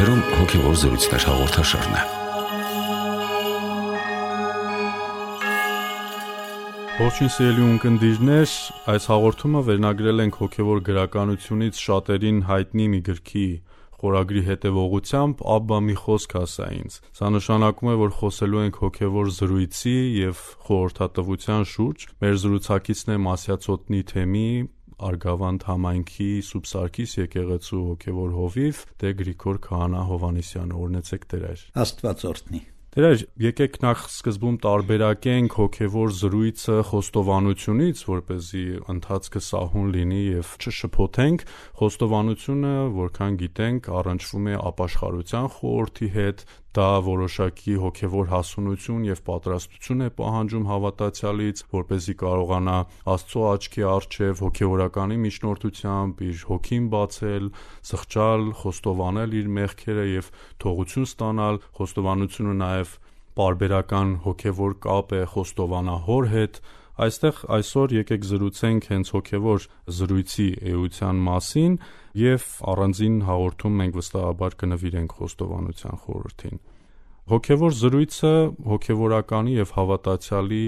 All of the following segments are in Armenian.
Եթերում հոգևոր զրույցներ հաղորդաշարն է։ Ողջույն սիրելի ունկնդիրներ, այս հաղորդումը վերնագրել ենք հոգևոր գրականությունից շատերին հայտնի մի գրքի խորագրի հետևողությամբ Աբբա մի խոսք ասա ինձ։ Սա նշանակում է, որ խոսելու ենք հոգևոր զրույցի եւ խորհրդատվության շուրջ։ Մեր զրուցակիցն է Մասյացոտնի թեմի Արգավանդ համայնքի Սուրբ Սարգիս եկեղեցու հոգևոր հովիվ Տեր Գրիգոր Քահանա Հովանիսյանը օրնեցեք Տեր։ Աստված օրհնի։ Տեր, եկեք նախ սկզբում տարբերակենք հոգևոր զրույցը խոստովանությունից, որ เป զի ընթացքը սահուն լինի եւ չշփոթենք։ Խոստովանությունը, որքան գիտենք, առնչվում է ապաշխարության խորհրդի հետ, դա որոշակի հոգևոր հասունություն եւ պատրաստություն է պահանջում հավատացյալից, որ เป զի կարողանա Աստծո աչքի առջև հոգևորականի միջնորդությամբ իր հոգին բացել, սղճալ, խոստովանել իր մեղքերը եւ թողություն ստանալ, խոստովանությունը նաեւ պարբերական հոգևոր կապ է խոստովանահոր հետ, Այստեղ այսօր եկեք զրուցենք հենց հոգևոր զրույցի էության մասին եւ առանձին հաղորդում մենք վստահաբար կնվիրենք խոստովանության խորհրդին։ Հոգևոր զրույցը հոգևորականի եւ հավատացյալի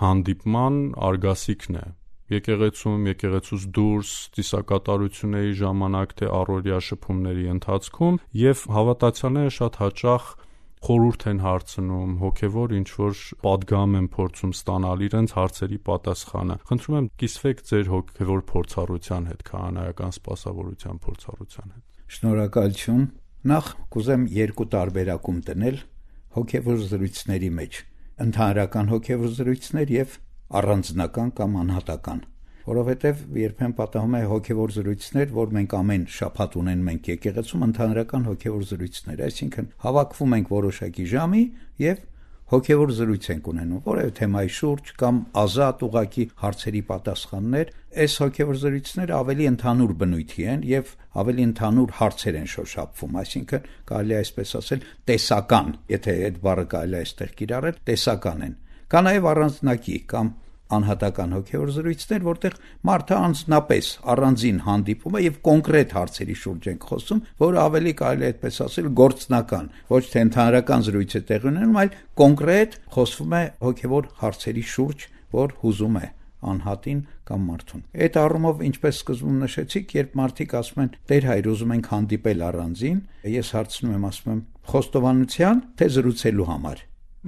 հանդիպման արգասիքն է։ Եկեղեցում, եկեղեցուց դուրս, ծիսակատարությունների ժամանակ թե առօրյա շփումների ընթացքում եւ հավատացյալները շատ հաճախ խորուրդ են հարցնում, հոգևոր ինչ որ падգամ են փորձում ստանալ իրենց հարցերի պատասխանը։ Խնդրում եմ կիսվեք ձեր հոգևոր փորձառության հետ, քահանայական սպասավորության փորձառության հետ։ Շնորհակալություն։ Նախ կուզեմ երկու տարբերակում տնել հոգևոր զրույցների մեջ՝ ընդհանրական հոգևոր զրույցներ եւ առանձնական կամ անհատական որովհետև երբեմն պատահում է հոգևոր զրույցներ, որ մենք ամեն շաբաթ ունեն մենք եկեղեցում ընդհանրական հոգևոր զրույցներ, այսինքն հավաքվում ենք որոշակի ժամի եւ հոգևոր զրույց ենք ունենում որևէ թեմայի շուրջ կամ ազատ ուղակի հարցերի պատասխաններ այս հոգևոր զրույցները ավելի ընդհանուր բնույթի են եւ ավելի ընդհանուր հարցեր են շոշափվում այսինքն կարելի է այսպես ասել տեսական եթե այդ բառը կարելի է այստեղ կիրառել տեսական են կա նաեւ առանձնակի կամ անհատական հոգևոր զրույցներ, որտեղ մարդը անձնապես առանձին հանդիպում է եւ կոնկրետ հարցերի շուրջ ենք խոսում, որը ավելի կարելի է այդպես ասել գործնական, ոչ թե ընդհանրական զրույց է տեղի ունենում, այլ կոնկրետ խոսվում է հոգևոր հարցերի շուրջ, որ հուզում է անհատին կամ մարդուն։ Այդ առումով ինչպես սկզբում նշեցիք, երբ մարդիկ ասում են Տեր հայր ուզում ենք հանդիպել առանձին, ես հարցնում եմ, ասում եմ խոստովանության թե զրուցելու համար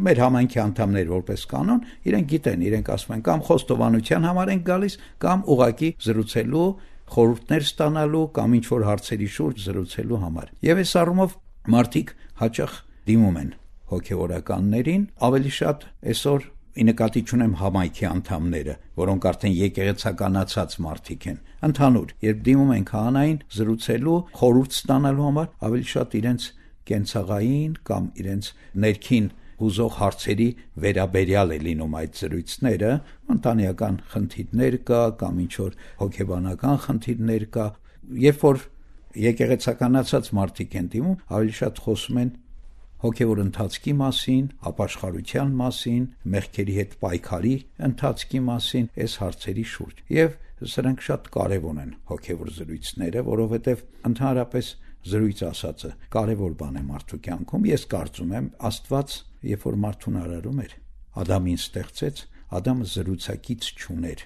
մեր համայնքի անդամներ որպես կանոն իրենք գիտեն, իրենք ասում են կամ խոստովանության համար են գալիս, կամ ուղակի զրուցելու, խորհուրդներ ստանալու կամ ինչ որ հարցերի շուրջ զրուցելու համար։ Եվ այս առումով մարդիկ հաճախ դիմում են հոգեորականներին, ավելի շատ այսօր ի նկատի ունեմ համայնքի անդամները, որոնք արդեն եկեղեցականացած մարդիկ են։ Ընդհանուր, երբ դիմում են քահանային զրուցելու, խորհուրդ ստանալու համար, ավելի շատ իրենց կենցաղային կամ իրենց ներքին հուզող հարցերի վերաբերյալ է լինում այդ զրույցները, ընտանեկան խնդիրներ կա կամ ինչ որ հոգեբանական խնդիրներ կա, երբ որ եկեղեցականացած մարդիկ են դիմում, ավելի շատ խոսում են հոգևոր ընթացքի մասին, ապաշխարության մասին, մեղքերի հետ պայքարի ընթացքի մասին, այս հարցերի շուրջ։ Եվ սրանք շատ կարևոր են հոգևոր զրույցները, որովհետև ընդհանրապես զրույց ասածը կարևոր բան է մարդու կյանքում։ Ես կարծում եմ Աստված, երբ որ մարդուն արարում էր, Ադամին ստեղծեց, Ադամը զրուցակից չուներ։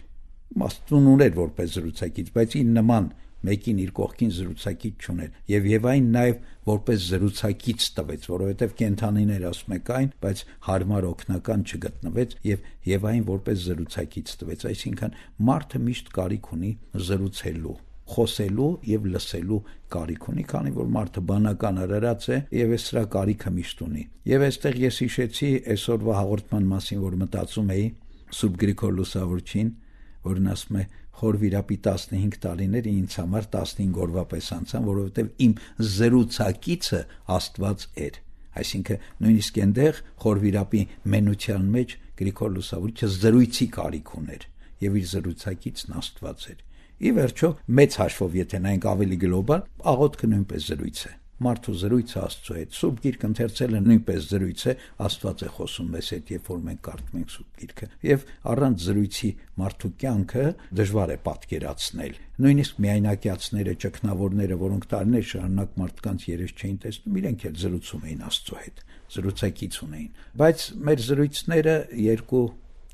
Աստուն ուներ որպես զրուցակից, բայց իր նման մեկին իր կողքին զրուցակից չուներ եւ Եվային նաեւ որպես զրուցակից տվեց որովհետեւ կենթանիներ ասում եք այն բայց հարմար օգնական չգտնվեց եւ Եվային որպես զրուցակից տվեց այսինքն մարդը միշտ կարիք ունի զրուցելու խոսելու եւ լսելու կարիք ունի, քանի որ մարդը բանական արարած է եւ այս սրա կարիքը միշտ ունի։ Եվ այստեղ ես հիշեցի այսօրվա հաղորդման մասին, որ մտածում էի Սուրբ Գրիգոր Լուսավորչին, որն ասում է խորվիրապի 15 տարիները ինձ համար 15 օրվա պես անցան, որովհետեւ իմ զրուցակիցը Աստված էր։ Այսինքն նույնիսկ այնտեղ խորվիրապի մենության մեջ Գրիգոր Լուսավորիչը զրույցի կարիք ուներ եւ իր զրուցակիցն Աստված էր։ Ի վերջո, մեծ հաշվով եթե նայենք ավելի գլոբալ, աղոթքը նույնպես զրույց է։ մարդու զրույցը Աստծո հետ։ Սուրբ Գիրքը ընթերցելը նույնպես զրույց է, Աստված է խոսում մեզ հետ, երբ որ մենք կարդում ենք Սուրբ Գիրքը։ Եվ առանց զրույցի մարդու կյանքը դժվար է պատկերացնել։ Նույնիսկ միայնակիացները, ճգնավորները, որոնք տարիներ շարունակ մարդկանց երես չէին տեսնում, իրենք էլ զրուցում էին Աստծո հետ, զրուցակից ունեին։ Բայց մեր զրույցները երկու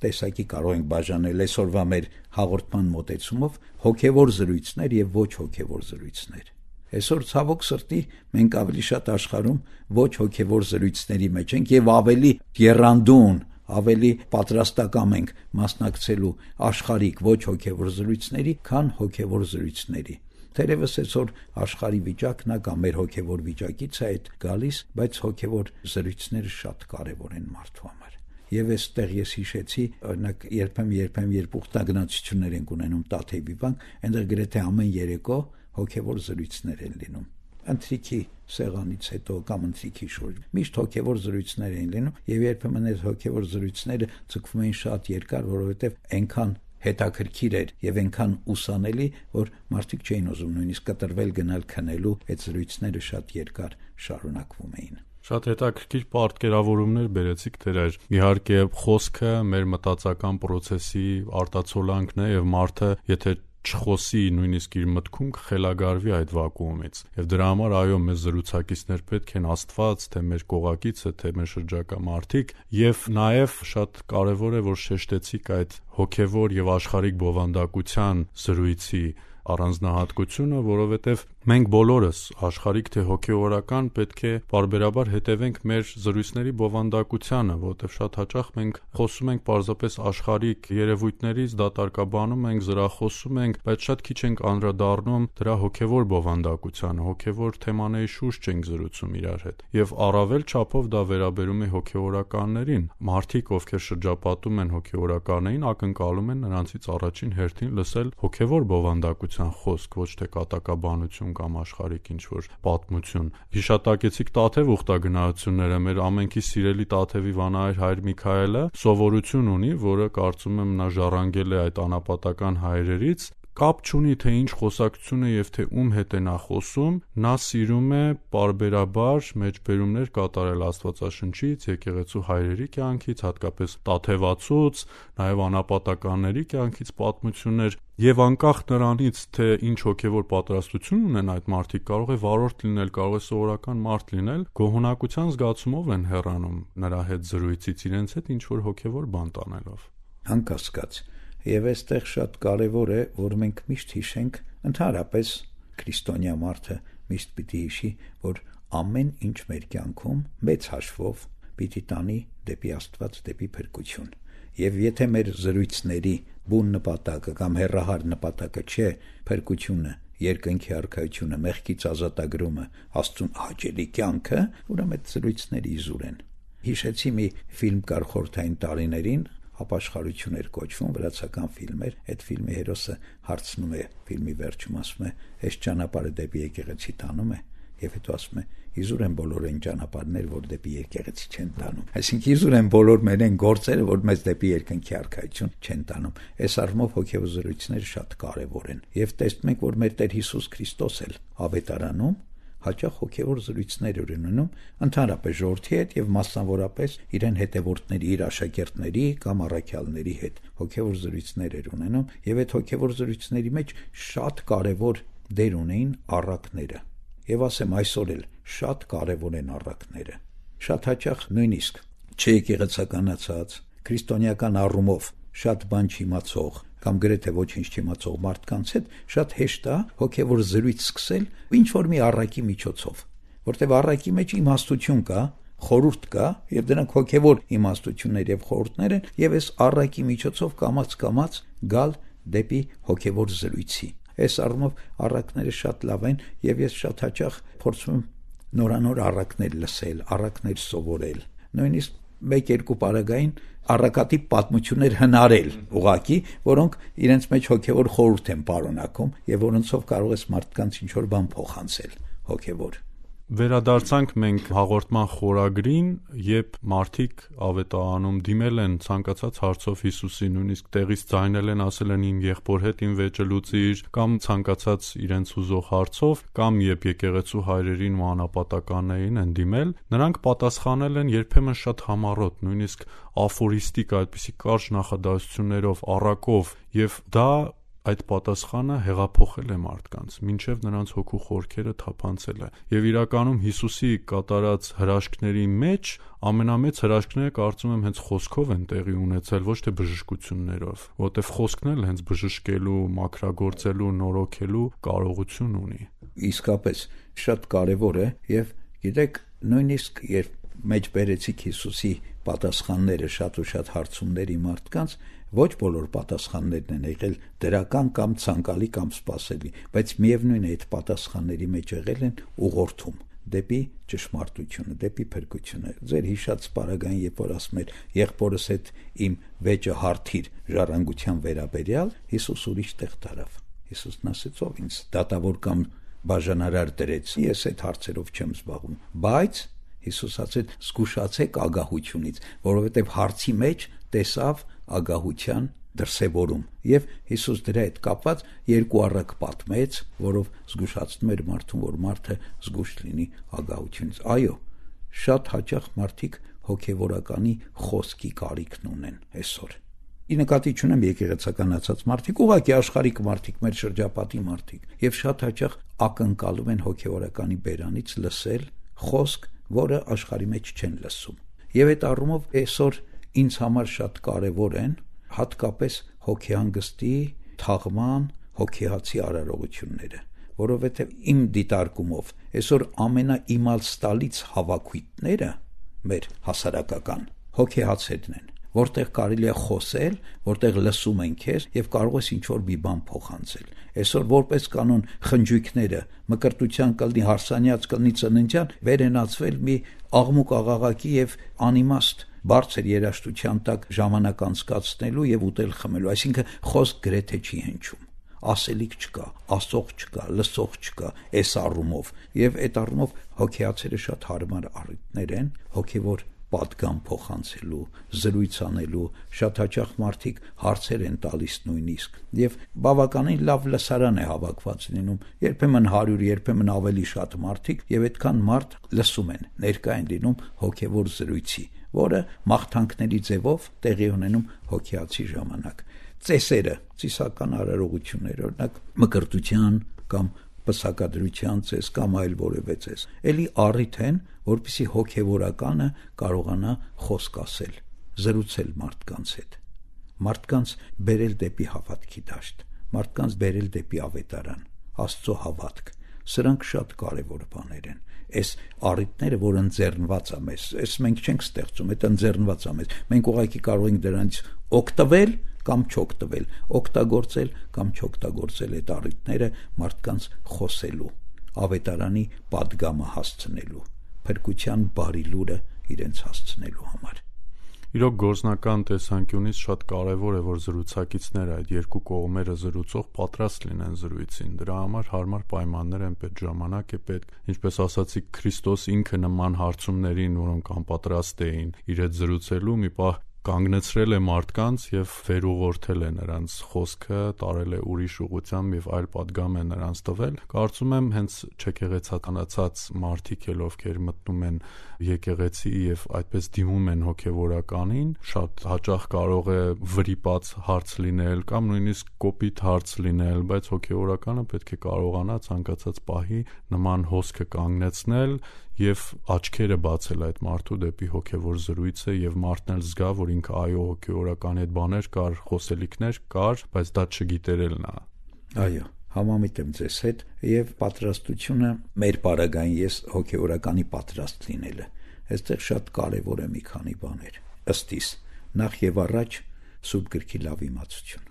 տեսակի կարող ենք բաժանել այսօրվա մեր հաղորդման մոտեցումով հոգևոր զրույցներ եւ ոչ հոգևոր զրույցներ։ Այսօր ցավոք սրտի մենք ավելի շատ աշխարհում ոչ հոգևոր զրույցների մեջ ենք եւ ավելի երանդուն ավելի պատրաստակամ ենք մասնակցելու աշխարհիկ ոչ հոգևոր զրույցների, քան հոգևոր զրույցների։ Թերևս այսօր աշխարհի վիճակն է կամ մեր հոգևոր վիճակից է այդ գալիս, բայց հոգևոր զրույցները շատ կարևոր են մարդու համար եւ այստեղ ես հիշեցի օրինակ երբեմ երբեմ երբ ուխտագնացություններ են ունենում Տաթեվի բանկ այնտեղ գրեթե ամեն երեկո հոգեվոր զրույցներ են լինում ընթրիքի սեղանից հետո կամ ընթրիքի շուրջ միշտ հոգեվոր զրույցներ են լինում եւ երբեմն այդ հոգեվոր զրույցները ցկվում են շատ երկար որովհետեւ այնքան հետաքրքիր էր եւ այնքան ուսանելի, որ մարդիկ չէին ուզում նույնիսկ կտրվել գնալ քնելու, այդ զրույցները շատ երկար շարունակվում էին։ Շատ հետաքրքիր պատկերավորումներ բերեցիք դերեր։ Իհարկե, խոսքը մեր մտածական process-ի արտացոլանքն է եւ մարդը, եթե չխոսի նույնիսկ իր մտքում կխելագարվի այդ վակուումից եւ դրա համար այո մեզ զրուցակիցներ պետք են աստված թե մեր կողակիցը թե մեր շրջակա մարդիկ եւ նաեւ շատ կարեւոր է որ շեշտեցիք այդ հոգեվոր եւ աշխարհիկ բովանդակության զրույցի առանձնահատկությունը, որովհետև մենք բոլորս աշխարհիկ թե հոգեորական պետք է բարբերաբար հետևենք մեր զրույցների բովանդակությանը, որովհետև շատ հաճախ մենք խոսում ենք պարզապես աշխարհիկ երևույթներից, դատարկաբանում ենք, զրախոսում ենք, բայց շատ քիչ ենք անդրադառնում դրա հոգեվոր բովանդակությանը, հոգեվոր թեմաների շուրջ ենք զրուցում իրար հետ։ Եվ առավել չափով դա վերաբերում է հոգեորականներին։ Մարդիկ, ովքեր շրջապատում են հոգեորականներին, ակնկալում են նրանցից առաջին հերթին լսել հոգեվոր բովանդակություն պատմության խոսք, ոչ թե կատակաբանություն կամ աշխարհիկ ինչ որ պատմություն։ Հիշատակեցիք Տաթև ուխտագնահությունները, մեր ամենքի սիրելի Տաթևի վանահայր Հայր Միքայելը սովորություն ունի, որը կարծում եմ նա ժառանգել է այդ անապատական հայրերից կապ չունի թե ինչ խոսակցություն է եւ թե ում հետ է նա խոսում, նա սիրում է parberabar մեջբերումներ կատարել Աստվածաշնչից, եկեղեցու հայրերի կյանքից, հատկապես Տաթևացուց, նաեւ անապատականների կյանքից պատմություններ Եվ անկախ նրանից, թե ինչ հոգևոր պատրաստություն ունեն այդ մարդիկ, կարող է վարորդ լինել, կարող է սովորական մարդ լինել, գոհունակության զգացումով են հեռանում նրա հետ զրույցից իրենց հետ ինչ որ հոգևոր բան տանելով։ Անկասկած Եվ այստեղ շատ կարևոր է, որ մենք միշտ հիշենք, ընդհանրապես քրիստոնյա մարդը միշտ պիտի հիշի, որ ամեն ինչ մեր կյանքում մեծ հաշվով պիտի տանի դեպի Աստված, դեպի փրկություն։ Եվ եթե մեր զրույցների բուն նպատակը կամ հերրահար նպատակը չէ փրկությունը, երկնքի արքայությունը, մեղքից ազատագրումը, Աստծուն հաճելի կյանքը, ուրեմն այդ զրույցների իզուր են։ Հիշեցի մի ֆիլմ կար խորթային տարիներին, ապաշխարություն էր կոչվում վրացական ֆիլմ էր այդ ֆիլմի հերոսը հարցնում է ֆիլմի վերջում ասում է այս ճանապարհը դեպի եկեղեցի տանում է եւ հետո ասում է իզուր են բոլոր այն ճանապարհներ որ դեպի եկեղեցի չեն տանում այսինքն իզուր են բոլոր մեր այն գործերը որ մեզ դեպի երկնքի արքայություն չեն տանում այս առումով հոգեվզրույցները շատ կարեւոր են եւ տեսնում ենք որ մեր Տեր Հիսուս Քրիստոս էլ ավետարանում հաճախ հոգևոր զրույցներ էր ունենում ընդհանրապես ժողովրդի հետ եւ մասնավորապես իրեն հետևորդների, իր աշակերտների կամ առաքյալների հետ հոգևոր զրույցներ էր ունենում եւ այդ հոգևոր զրույցների մեջ շատ կարեւոր դեր ունեին առակները եւ ասեմ այսօր էլ շատ կարեւոր են առակները շատ հաճախ նույնիսկ չեկեղեցականացած քրիստոնեական առումով շատ բան չիմացող կամ գրեթե ոչինչ չիմացող մարդկանց հետ շատ հեշտ է հոգևոր զրույց սկսել ինչ որ մի առակի միջոցով, որտեղ առակի մեջ իմաստություն կա, խորուրդ կա եւ դրանք հոգևոր իմաստություններ եւ խորհուրդներ են եւ այս առակի միջոցով կամած-կամած գալ դեպի հոգևոր զրույցի։ Այս առումով առակները շատ լավ են եւ ես շատ հաճախ փորձում նորանոր առակներ լսել, առակներ սովորել։ Նույնիսկ մեկ-երկու պարագային առակատի պատմություններ հնարել ուղակի, որոնք իրենց մեջ հոգևոր խորհուրդ են պարունակում եւ որոնցով կարող ես մարդկանց ինչ որ բան փոխանցել հոգևոր։ Վերադարձանք մենք հաղորդման խորագրին, երբ մարդիկ ավետարանում դիմել են ցանկացած հարցով Հիսուսի, նույնիսկ տեղից ձայնել են, ասել են իմ եղբոր հետ իմ վեճը լուծիր, կամ ցանկացած իրենց ուզող հարցով, կամ երբ եկեղեցու հայրերին ու անապատականներին են դիմել, նրանք պատասխանել են երբեմն շատ համառոտ, նույնիսկ աֆորիստիկ այդպիսի կարճ նախադասություններով, առակով, եւ դա այդ պատասխանը հեղափոխել է մարդկանց, ինչև նրանց հոգու խորքերը թափանցել է։ Եվ իրականում Հիսուսի կատարած հրաշքների մեջ ամենամեծ հրաշքները կարծում եմ հենց խոսքով են տեղի ունեցել, ոչ թե բժշկություններով, որովհետև խոսքն էլ հենց բժշկելու, մաքրագործելու, նորոգելու կարողություն ունի։ Իսկապես շատ կարևոր է եւ գիտեք, նույնիսկ երբ մեջ բերեցիք Հիսուսի պատասխանները շատ ու շատ հարցումների մարդկանց, Ոչ բոլոր պատասխաններն են եղել դրական կամ ցանկալի կամ սпасելի, բայց միևնույն է այդ պատասխանների մեջ եղել են ուղղորդում դեպի ճշմարտությունը, դեպի փրկությունը։ Ձեր հիշած սպարագան, երբ որ ասում էր եղբորս հետ իմ վեճը հարթիր ժառանգության վերաբերյալ, Հիսուս ուրիշ տեղ տարավ։ Հիսուսն ասեց ով ինձ դատավոր կամ բաժանարար դրեց։ Ես այդ հարցերով չեմ զբաղվում, բայց Հիսուս ասեց զգուշացեք ագահությունից, որովհետև հարցի մեջ տեսավ ագահության դրսևորում եւ Հիսուս դրա հետ կապված երկու առակ պատմեց, որով զգուշացնում էր մարդուն, որ մարդը զգուշ լինի ագահությունից։ Այո, շատ հաճախ մարդիկ հոգեվորականի խոսքի կարիքն ունեն այսօր։ Ի նկատի ունեմ եկեղեցականացած մարդիկ, ուղղակի աշխարհիկ մարդիկ, մեր շրջապատի մարդիկ, եւ շատ հաճախ ակնկալում են հոգեվորականի բերանից լսել խոսք, որը աշխարհի մեջ չեն լսում։ Եվ այդ առումով այսօր ինձ համար շատ կարևոր են հատկապես հոգեհանգստի, թաղման, հոգեհացի արարողությունները, որովհետև իմ դիտարկումով այսօր ամենաիմալստալից հավաքույտները մեր հասարակական հոգեհացերն են որտեղ կարելի է խոսել, որտեղ լսում են քեզ եւ կարող ես ինչ որ մի բան փոխանցել։ Այսօր որպես կանոն խնջույքները մկրտության կլնի հարսանյաց կլնի ծննդյան վերենացվել մի աղմուկ աղաղակի եւ անիմաստ բարձր երաշտության տակ ժամանակ անցկացնելու եւ ուտել խմելու, այսինքն խոսք գրեթե չի հնչում ասելիք չկա, ասող չկա, լսող չկա այս առումով եւ այդ առումով հոգեացերը շատ հարմար առիթներ են հոգեվոր պատգամ փոխանցելու, զրույց անելու, շատ հաճախ մարդիկ հարցեր են տալիս նույնիսկ եւ բավականին լավ լսարան է հավաքված լինում, երբեմն 100, երբեմն ավելի շատ մարդիկ եւ այդքան մարդ լսում են, ներկա են լինում հոգեվոր զրույցի որը մաղթանքների ձևով տեղի ունենում հոգիացի ժամանակ։ Ծեսերը, ծիսական արարողություններ, օրինակ մկրտության կամ պսակադրության ցես կամ այլ որևէ ցես։ Էլի առիթ են, որpիսի հոգեվորականը կարողանա խոսք ասել, զրուցել մարդկանց հետ։ Մարդկանց բերել դեպի հավատքի դաշտ, մարդկանց բերել դեպի ավետարան, Աստծո հավատք։ Սրանք շատ կարևոր բաներ են այս առիթները, որ ընձեռնված է մեզ, այս մենք չենք ստեղծում, այդ ընձեռնված է մեզ։ Մենք ուղղակի կարող ենք դրանից օգտվել կամ չօգտվել, օգտագործել կամ չօգտագործել այդ առիթները մարդկանց խոսելու, ավետարանի падգամը հասցնելու, փրկության բարի լուրը իրենց հասցնելու համար։ Իրոք գործնական տեսանկյունից շատ կարևոր է, որ զրուցակիցները այդ երկու կողմերը զրուցող պատրաստ լինեն զրույցին։ Դրա համար հարմար պայմաններ են պետք, ժամանակ է պետք։ Ինչպես ասացի, Քրիստոս ինքը նման հարցումներին, որոնք անպատրաստ էին իր հետ զրուցելու, մի պահ կանգնեցրել է մարդկանց եւ վերուղորթել է նրանց խոսքը, տարել է ուրիշ ուղությամբ եւ այլ падգամ է նրանց տվել։ Կարծում եմ հենց չեկեղեցականացած մարդիկ էլ ովքեր մտնում են եկեղեցի եւ այդպես դիմում են հոգեվորականին, շատ հաճախ կարող է վրիպած հարց լինել կամ նույնիսկ կոպիտ հարց լինել, բայց հոգեվորականը պետք է կարողանա ցանկացած պահի նման հոսքը կանգնեցնել եւ աչքերը բացել այդ մարդու դեպի հոգեվոր զրույցը եւ մարդն էլ զգա, որ ինքը այո հոգեորական այդ բաներ կար, խոսելիքներ կար, բայց դա չգիտերել նա։ Այո, համամիտ եմ ձեզ հետ եւ պատրաստությունը մեր բարագային ես հոգեորականի պատրաստ լինելը։ Այստեղ շատ կարեւոր է մի քանի բաներ։ Ըստիս նախ եւ առաջ սուրբ գրքի լավ իմացություն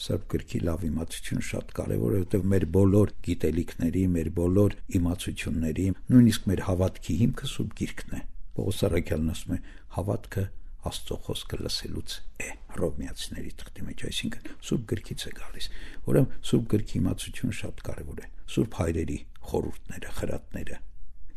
սրբ գրքի լավ իմացություն շատ կարևոր է, որովհետև մեր բոլոր գիտելիքների, մեր բոլոր իմացությունների, նույնիսկ մեր հավատքի հիմքը սուրբ գիրքն է։ Պողոս Արաքյալն ասում է, հավատքը Աստծո խոսքը լսելուց է Հռոմեացիների թղթի մեջ, այսինքն Սուրբ գրքից է գալիս։ Ուրեմն Սուրբ գրքի իմացությունը շատ կարևոր է։ Սուրբ հայրերի խորհուրդները, խրատները։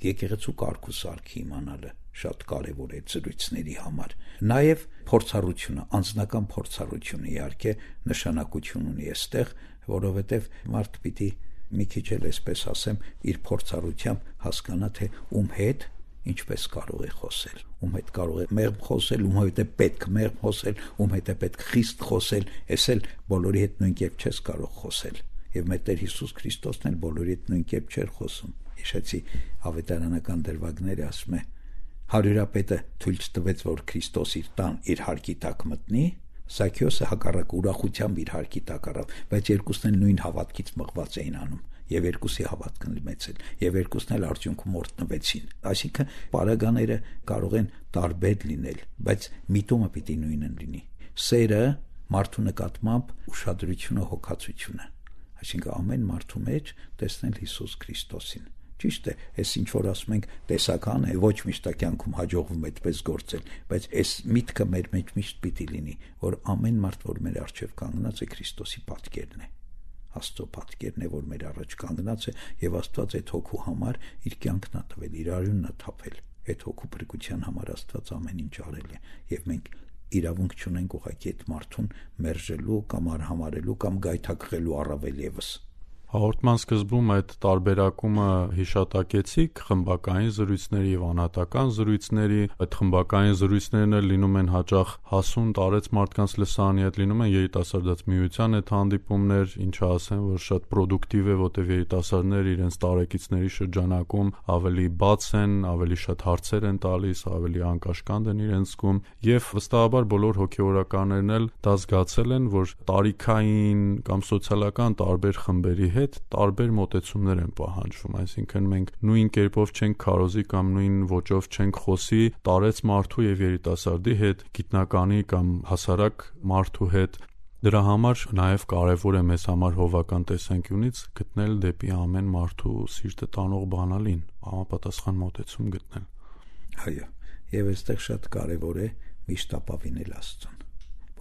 եկեղեցու կարգ ու սարքի իմանալը շատ կարևոր է ծրույցների համար։ Նաև փորձառությունը, անձնական փորձառությունը իհարկե նշանակություն ունի այստեղ, որովհետև մարդ պիտի մի քիչ էլ այսպես ասեմ, իր փորձառությամբ հասկանա թե ում հետ ինչպես կարող է խոսել, ում հետ կարող է մեղմ խոսել, ում հետ է պետք մեղմ խոսել, ում հետ է պետք խիստ խոսել, ես էլ բոլորի հետ նույն կերպ չես կարող խոսել։ Եվ մեր Տեր Հիսուս Քրիստոսն էլ բոլորի հետ նույն կերպ չէր խոսում։ Հիշեցի ավետարանական դրվագները ասում է. Հարյուրապետը թույլ չտվեց որ Քրիստոս իր տան իր հարկի տակ մտնի Սաքյոսը հակառակ ուրախությամբ իր հարկի տակ առավ բայց երկուսն էլ նույն հավատքից մղված էին անում եւ երկուսի հավատքն մեծել եւ երկուսն էլ արդյունքում օրտնվեցին այսինքն պարագաները կարող են տարբեր լինել բայց միտումը պիտի նույնը լինի սերը մարդու նկատմամբ ուշադրությունը հոգացությունը այսինքն ամեն մարդու մեջ տեսնել Հիսուս Քրիստոսին Ճիշտ է, այս ինչ որ ասում ենք տեսական է, ոչ միշտ կյանքում հաջողվում այդպես գործել, բայց այս միտքը մեր մեջ միշտ պիտի լինի, որ ամեն մարդ, որ մեր առջև կանգնած է Քրիստոսի պատկերն է։ Աստծո պատկերն է, որ մեր առաջ կանգնած է եւ Աստված այդ հոգու համար իր կյանքն ա տվել, իր արյունն ա թափել։ Այդ հոգու փրկության համար Աստված ամեն ինչ արել է եւ մենք իրավունք չունենք ուղղակի այդ մարդուն մերժելու կամ արհամարելու կամ գայթակղելու առավել եւս։ Հաղորդման սկզբում այդ տարբերակումը հիշատակեցիք խմբակային զրույցների եւ անհատական զրույցների, այդ խմբակային զրույցներն էլ լինում են հաճախ հասուն տարեց մարդկանց լսանի հետ լինում են երիտասարդաց միության հետ հանդիպումներ, ինչը ասեն, որ շատ պրոդուկտիվ է, որտեղ երիտասարդները իրենց տարեկիցների շրջանակում ավելի բաց են, ավելի շատ հարցեր են տալիս, ավելի անկաշկանդ են իրենց զգում եւ վստահաբար բոլոր հոգեորականներն էլ դա զգացել են, որ տարիքային կամ սոցիալական տարբեր խմբերի հետ հետ տարբեր մոտեցումներ են պահանջվում, այսինքն մենք նույն կերպով չենք քարոզի կամ նույն ոճով չենք խոսի տարեց մարդու եւ երիտասարդի հետ, գիտնականի կամ հասարակ մարդու հետ, Դրա համար նաև կարևոր է մեզ համար հովական տեսանկյունից գտնել դեպի ամեն մարդու սիրտը տանող բանալին, համապատասխան մոտեցում գտնել։ Այո, եւ այստեղ շատ կարևոր է միշտ ապավինել Աստծուն։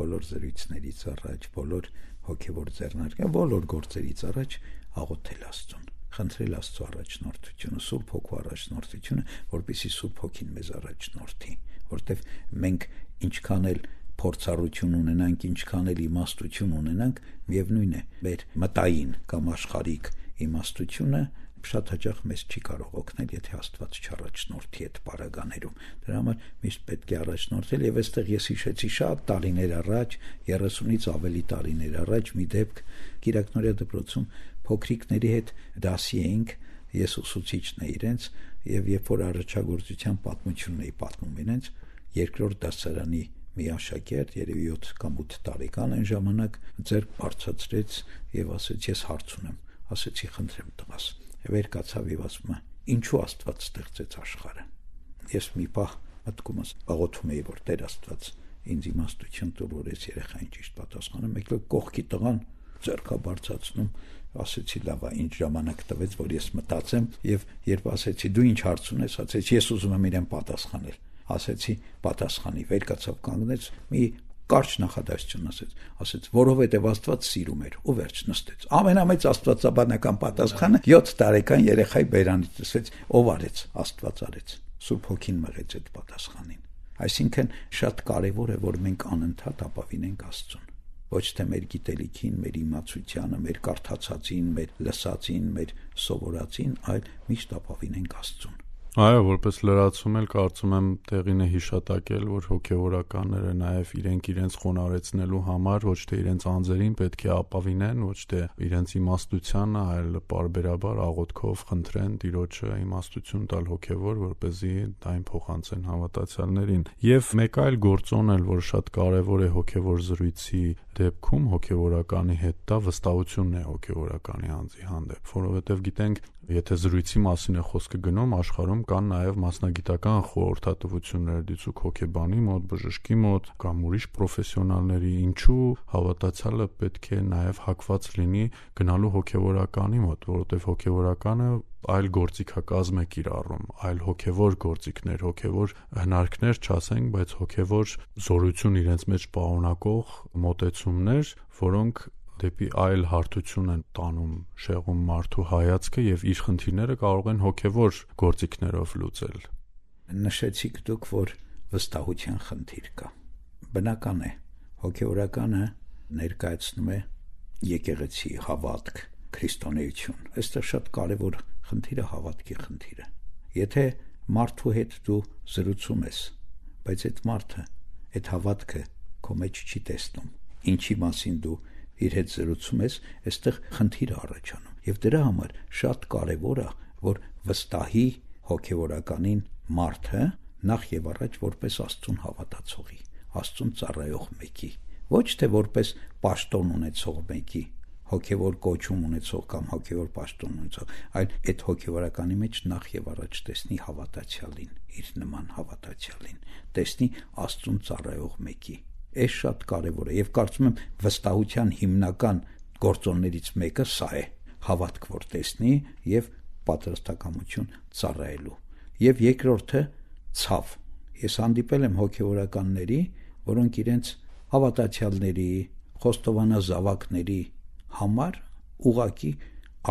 Բոլոր զրույցներից առաջ, բոլոր հոգևոր ձեռնարկը բոլոր գործերից առաջ աղոթել Աստծուն խնդրել Աստծո առաջնորդությունը, Սուրբ Հոգու առաջնորդությունը, որպեսզի Սուրբ Հոգին մեզ առաջնորդի, որտեվ մենք ինչքան էլ փորձառություն ունենանք, ինչքան էլ իմաստություն ունենանք, միևնույն է, մեր մտային կամ աշխարհիկ իմաստությունը շատ հաճախ մեզ չի կարող օգնել, եթե Աստված չառաջնորդի այդ բարագաներում։ Դրա համար միշտ պետք է առաջնորդել եւ այստեղ ես հիշեցի շատ տարիներ առաջ, 30-ից ավելի տարիներ առաջ մի դեպք Կիրակնորիա դպրոցում փոքրիկների հետ դասի էինք, ես ուսուցիչն էի իրենց եւ երբ որ առաջագործության պատմությունն էի պատմում իրենց, երկրորդ դասարանի մի աշակերտ, երևի 7 կամ 8 տարեկան այն ժամանակ ձեր բարձացրեց եւ ասեց ես հարց ունեմ ասեցի խնդրեմ տղաս վեր կացավ եւ ասում է ինչու Աստված ստեղծեց աշխարհը ես մի պահ մտքումս աղոթում էի որ Տեր Աստված ինձ իմաստություն տուր որ ես երեխային ճիշտ պատասխանեմ եկել կողքի տղան ձերքա բարձացնում ասեցի լավ ինչ ժամանակ տվեց որ ես մտածեմ եւ երբ ասեցի դու ինչ հարց ունես ասեցի ես ուզում եմ իրեն պատասխանել ասեցի պատասխանի վեր կացավ կանգնեց մի կարճ նախադասություն ասեց, ասեց, որովհետև Աստված սիրում էր ու վերջ նստեց։ Ամենամեծ աստվածաբանական պատասխանը 7 տարեկան երեխայի բերանից ասեց, ով արեց, Աստված արեց։ Սուրբ Հոգին մղեց այդ պատասխանին։ Այսինքն շատ կարևոր է, որ մենք անընդհատ ապավինենք Աստծուն ոչ թե մեր գիտելիքին, մեր իմացությանը, մեր կարդացածին, մեր լսածին, մեր սովորածին, այլ միշտ ապավինենք Աստծուն։ Այո, որպես լրացում էլ կարծում եմ տեղին է հիշատակել, որ հոգևորականները նաև իրենք իրենց խոնարեցնելու համար ոչ թե իրենց անձերին պետք է ապավինեն, ոչ թե իրենց իմաստությանը, այլ parberabar աղոթքով խնդրեն Տիրոջը իմաստություն տալ հոգևոր, որ เป զի դայն փոխանցեն հավատացյալներին։ Եվ մեկ այլ գործոն էլ, որ շատ կարևոր է հոգևոր զրույցի դեպքում հոգևորականի հետ դա վստահությունն է հոգևորականի անձի հանդեպ, որովհետև գիտենք Եթե զրույցի մասին է խոսքը գնում, աշխարհում կան նաև մասնագիտական խորհրդատվություններ դիցուք հոգեբանի մոտ, բժշկի մոտ կամ ուրիշ պրոֆեսիոնալների, ինչու հավատացյալը պետք է նաև հակված լինի գնալու հոգեվորականի մոտ, որովհետև հոգեվորականը այլ գործիքակազմ է կիրառում, այլ հոգևոր գործիքներ, հոգևոր հնարքներ չասենք, բայց հոգևոր զորություն իրենց մեջ պարունակող մոտեցումներ, որոնք դեպի այլ հարթություն են տանում շեղում մարդու հայացքը եւ իր խնդիրները կարող են հոգեվոր գործիքներով լուծել։ Նշեցիք դուք, որ վստահության խնդիր կա։ Բնական է, հոգեորականը ներկայացնում է եկեղեցի հավատք, քրիստոնեություն։ Այստեղ շատ կարևոր խնդիրը հավատքի խնդիրը։ Եթե մարդու հետ դու զրուցում ես, բայց այդ մարդը, այդ հավատքը քո մեջ չի տեսնում, ինչի մասին դու իր հետ զրուցում ես, այստեղ խնդիր առաջանում։ Եվ դրա համար շատ կարևոր է, որ վստահի հոգեվորականին մարդը նախ եւ առաջ որպես Աստծուն հավատացողի, Աստծուն ծառայող մեկի, ոչ թե որպես պաշտոն ունեցող մեկի, հոգևոր կոչում ունեցող կամ հոգևոր պաշտոն ունեցող, այլ այդ հոգևորականի մեջ նախ եւ առաջ տեսնի հավատացյալին, իր նման հավատացյալին, տեսնի Աստծուն ծառայող մեկի Այս շատ կարևոր է եւ կարծում եմ վստահության հիմնական գործոններից մեկը սա է. հավատք որ տեսնի եւ պատրաստակամություն ծառայելու եւ երկրորդը ցավ ես հանդիպել եմ հոգեորականների որոնք իրենց հավատացյալների խոստովանազավակների համար ուղակի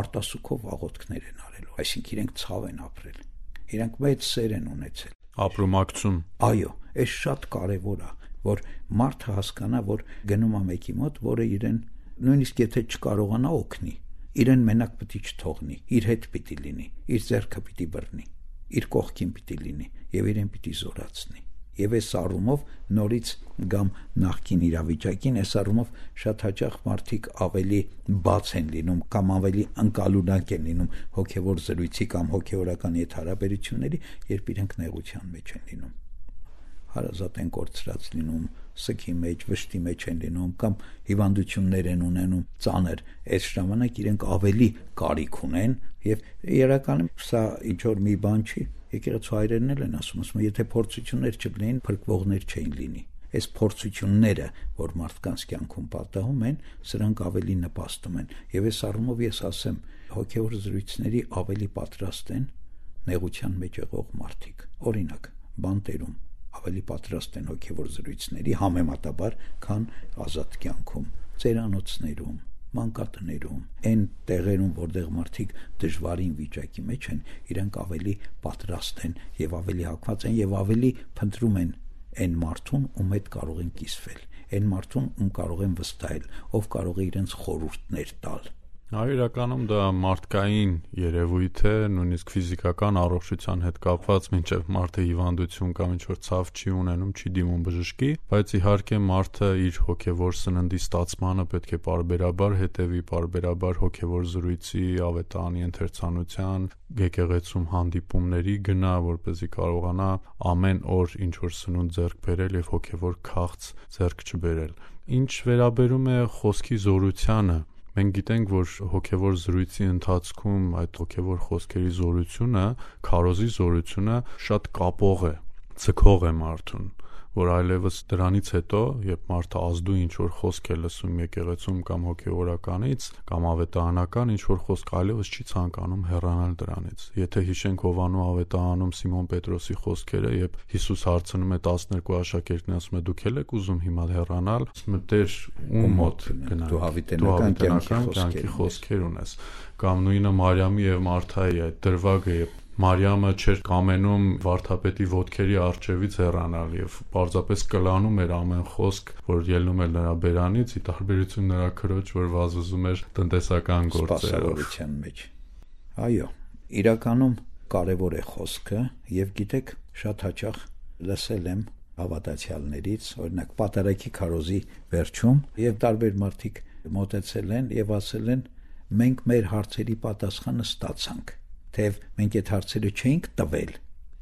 արտասուքով աղոթքներ են արելու այսինքն իրենք ցավ են ապրել իրենք մեծ սեր են ունեցել ապրումակցում այո այս շատ կարևոր է որ մարդը հասկանա, որ գնում է մեկի մոտ, որը իրեն նույնիսկ եթե չկարողանա օգնի, իրեն մենակ պիտի չթողնի, իր հետ պիտի լինի, իր ձեռքը պիտի բռնի, իր կողքին պիտի լինի եւ իրեն պիտի զորացնի եւ այս առումով նորից գամ նախքին իրավիճակին այս առումով շատ հաճախ մարդիկ ավելի բաց են լինում կամ ավելի անկալունակ են լինում հոգեվոր զրույցի կամ հոգեորական հետ հարաբերությունների երբ իրենք նեղության մեջ են լինում հարազատ են կորցրած լինում, սքի մեջ, վշտի մեջ են լինում կամ հիվանդություններ են ունենում ծանր, այս ժամանակ իրենք ավելի կարիք ունեն եւ իրականում սա ինչ որ մի բան չի, եկեղեցու հայրերն էլ են ասում, ասում եթե փորձություններ չլինեին, փրկվողներ չէին լինի այս փորձությունները, որ մարդկանց կյանքում պատահում են, սրանք ավելի նպաստում են։ Եվ այս առումով ես ասեմ, հոգեոր զրույցների ավելի պատրաստ են նեղության մեջ եղող մարդիկ։ Օրինակ, բանտերում ավելի պատրաստ են հոգևոր զրույցների համեմատաբար, քան ազատ կյանքում, ծերանոցներում, մանկատներում, այն տեղերում, որտեղ մարդիկ դժվարին վիճակի մեջ են, իրենք ավելի պատրաստ են եւ ավելի հակված են եւ ավելի փնտրում են այն մարդուն, ում հետ կարող են կիսվել, այն մարդուն, ում կարող են վստահել, ով կարող է իրենց խորհուրդներ տալ Այո, իրականում դա մարդկային երևույթ է, նույնիսկ ֆիզիկական առողջության հետ կապված, մինչև մարդը հիվանդություն կամ ինչ-որ ցավ չի ունենում, չի դիմում բժշկի, բայց իհարկե մարդը իր հոգևոր սննդի ստացմանը պետք է parberabar հետևի, parberabar հոգևոր զրույցի, ավետարանի ընթերցանության, եկեղեցում հանդիպումների գնա, որպեսզի կարողանա ամեն օր ինչ-որ սնունդ ձեռք բերել եւ հոգևոր քաղց ձեռք չբերել։ Ինչ վերաբերում է խոսքի զորությանը, Մենք գիտենք, որ հոգևոր զրույցի ընթացքում այդ հոգևոր խոսքերի զորությունը, քարոզի զորությունը շատ կապող է, ցկող է մարդուն որ այլևս դրանից հետո, երբ մարդը ազդու ինչ որ խոսք է լսում եկեղեցում կամ հոգեորականից կամ ավետարանական ինչ որ խոսք այլևս չի ցանկանում հեռանալ դրանից։ Եթե հիշենք Հովանու ավետարանում Սիմոն Պետրոսի խոսքերը, երբ Հիսուս հարցնում է 12 աշակերտներին, ասում է դուք եք ուզում հիմա հեռանալ, ասում է Տեր ում մոտ գնանք։ Դու հավիտենական կյանքի խոսքեր ունես կամ նույնը Մարիամի եւ Մարթայի այդ դրվագը երբ Մարիամը չէր կամենում վարդապետի ոտքերի արջևից հեռանալ եւ պարզապես կլանում էր ամեն խոսք, որ ելնում էր նրա բերանից, ի տարբերություն նրա քրոջ, որ վազվզում էր տնտեսական գործերով։ մեջ։ Այո, իրականում կարևոր է խոսքը եւ գիտեք, շատ հաճախ լսել եմ հավատացյալներից, օրինակ պատարակի քարոզի վերջում եւ տարբեր մարդիկ մտածել են եւ ասել են մենք մեր հարցերի պատասխանը ստացանք թեև մենք այդ հարցերը չէինք տվել։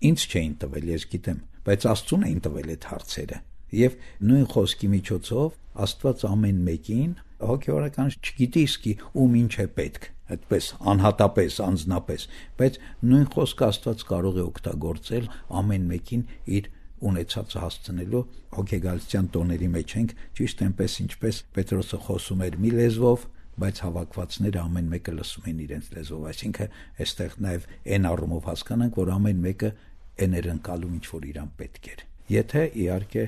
Ինչ չէին տվել, ես գիտեմ, բայց Աստծուն էին տվել այդ հարցերը։ Եվ նույն խոսքի միջոցով Աստված ամեն մեկին հոգեորական չգիտի իսկի ում ինչ է պետք, այդպես անհատապես, անznապես, բայց նույն խոսքը Աստված կարող է օգտագործել ամեն մեկին իր ունեցածը հասցնելու հոգեգալստյան տոների մեջ ենք ճիշտ այնպես ինչպես Պետրոսը խոսում էր մի լեզվով բայց հավաքվածները ամեն մեկը լսում են իրենց լեզվով, այսինքն այստեղ նաև այն առումով հասկանանք, որ ամեն մեկը էր ընկալում ինչ որ իրան պետք էր։ Եթե իհարկե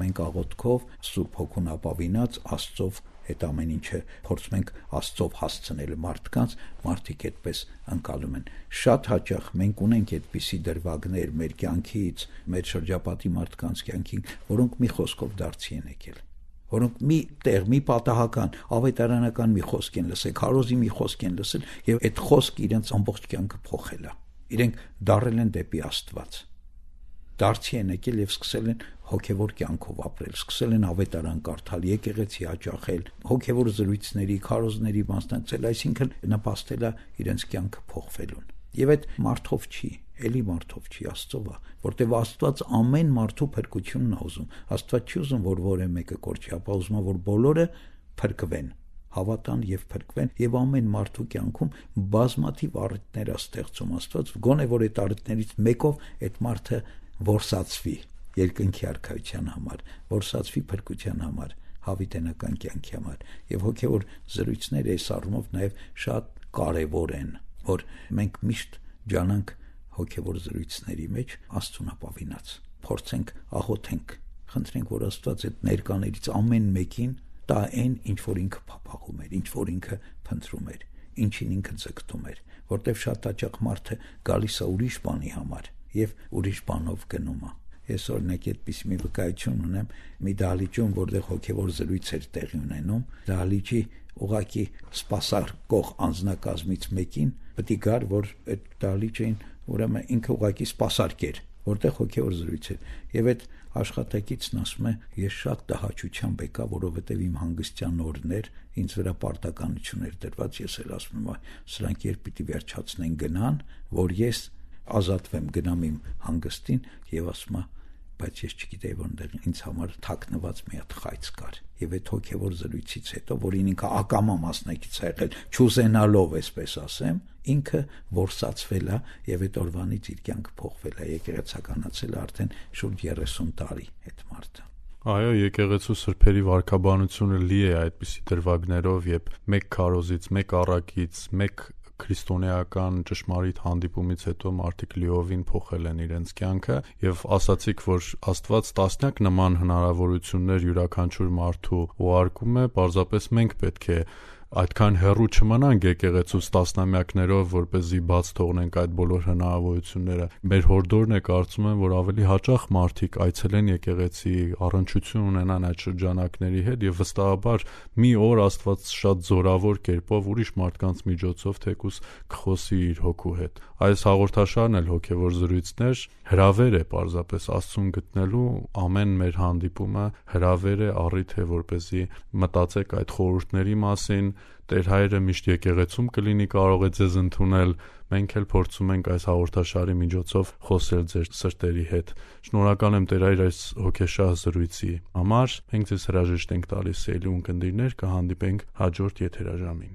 մենք աղոթքով Սուրբ Հոգուն ապավինած Աստծով այդ ամեն ինչը փորձում ենք Աստծով հասցնել մարդկանց, մարդիկ այդպես անցալում են։ Շատ հաճախ մենք ունենք այդպիսի դրվագներ մեր կյանքից, մեր շրջապատի մարդկանց կյանքին, որոնք մի խոսքով դարձի են եկել որոնք մի տեղ մի պատահական ավետարանական մի խոսք են լսել, քարոզի մի խոսք են լսել եւ այդ խոսքը իրենց ամբողջ կյանքը փոխել է։ Իրենք դարել են դեպի Աստված դարձի են եկել եւ սկսել են հոգեվոր կյանքով ապրել, սկսել են ավետարան կարդալ, եկեղեցի հաճախել, հոգեվոր զրույցների, քարոզների մասնակցել, այսինքն նպաստել է իրենց կյանքը փոխվելուն։ Եվ այդ մարդով չի, էլի մարդով չի, Աստծով է, որտեվ Աստված ամեն մարդու փրկությունն է ուզում։ Աստված չի ուզում, որ որը մեկը կորչի, ապա ուզում է, որ բոլորը փրկվեն հավատան եւ փրկվեն եւ ամեն մարդու կյանքում բազմաթիվ առիթներ է ստեղծում Աստված գոնե որ այդ առիթներից մեկով այդ մարդը որսացվի երկնքի արքայության համար, որսացվի փրկության համար, հավիտենական կյանքի համար եւ հոգեոր զրույցները այս առումով նաեւ շատ կարեւոր են, որ մենք միշտ ջանանք հոգևոր զրույցների մեջ աստունապավինած փորձենք աղոթենք խնդրենք որ աստված այդ ներկաներից ամեն մեկին տա այն ինչ որ ինքը փափախում էր ինչ որ ինքը փնտրում էր ինչին ինքը ձգտում էր որտեվ շատ հաճախ մարդը գալիս է ուրիշ բանի համար եւ ուրիշ բանով գնում է ես օրինակ այդպես մի վկայություն ունեմ մի դահլիճում որտեղ հոգևոր զրույց էր տեղի ունենում դահլիճի ուղակի սпасարկող անձնակազմից մեկին պետք է գար, որ այդ դալիճին ուրեմն ինքը ուղակի սпасարկեր, որտեղ հոգևոր զրույց է։ Եվ այդ աշխատակիցն ասում է ես շատ տհաճությամբ եկա որովհետև իմ հանգստյան օրներ ինձ վրա պարտականություններ դրված ես էլ ասում եմ սրանք երբ պիտի վերջացնեն գնան որ ես ազատվեմ գնամ իմ հանգստին եւ ասում եմ բայց ես չգիտեի որտեղ ինձ համար թաքնված մի հատ խայծ կար եւ այդ հոգեվոր զրույցից հետո որին ինքը ակամա մասնակից է եղել ճուզենալով այսպես ասեմ ինքը որսացվել է եւ այդ օրվանից իր կյանքը փոխվել է եկեղեցականացել արդեն շուրջ 30 տարի այդ մարդը Այո, եկեղեցու սրբերի վարկաբանությունը լի է այդպիսի դրվագներով, երբ մեկ քարոզից, մեկ առակից, մեկ քրիստոնեական ճշմարիտ հանդիպումից հետո մարդիկ լիովին փոխել են իրենց կյանքը եւ ասացիք որ Աստված տասնյակ նման հնարավորություններ յուրաքանչյուր մարդու ուղարկում է, պարզապես մենք պետք է այդքան հեռու չմնանք եկեղեցուց տասնամյակներով, որ เป զի բաց թողնենք այդ բոլոր հնարավորությունները։ Մեր հորդորն է կարծում եմ, որ ավելի հաճախ մարդիկ այցելեն եկեղեցի, առնչություն ունենան այդ շրջանակների հետ եւ վստահաբար մի օր Աստված շատ զորավոր կերպով ուրիշ մարդկանց միջոցով թեկուս կխոսի իր հոգու հետ։ Այս հաղորդաշարն էլ հոգեվոր զրույցներ հրավեր է պարզապես Աստծուն գտնելու ամեն մեր հանդիպումը հրավեր է առիթ է որպեսզի մտածեք այդ խորհուրդների մասին Տեր հայրը միշտ եկեղեցում կլինի կարող է ձեզ ընդունել մենք էլ փորձում ենք այս հաղորդաշարի միջոցով խոսել ձեր սրտերի հետ շնորհակալ եմ Տեր հայր այս հոգեշահ զրույցի համար մենք ձեզ հրաժեշտ ենք տալիս սելի ունկնդիրներ կհանդիպենք հաջորդ եթերաժամին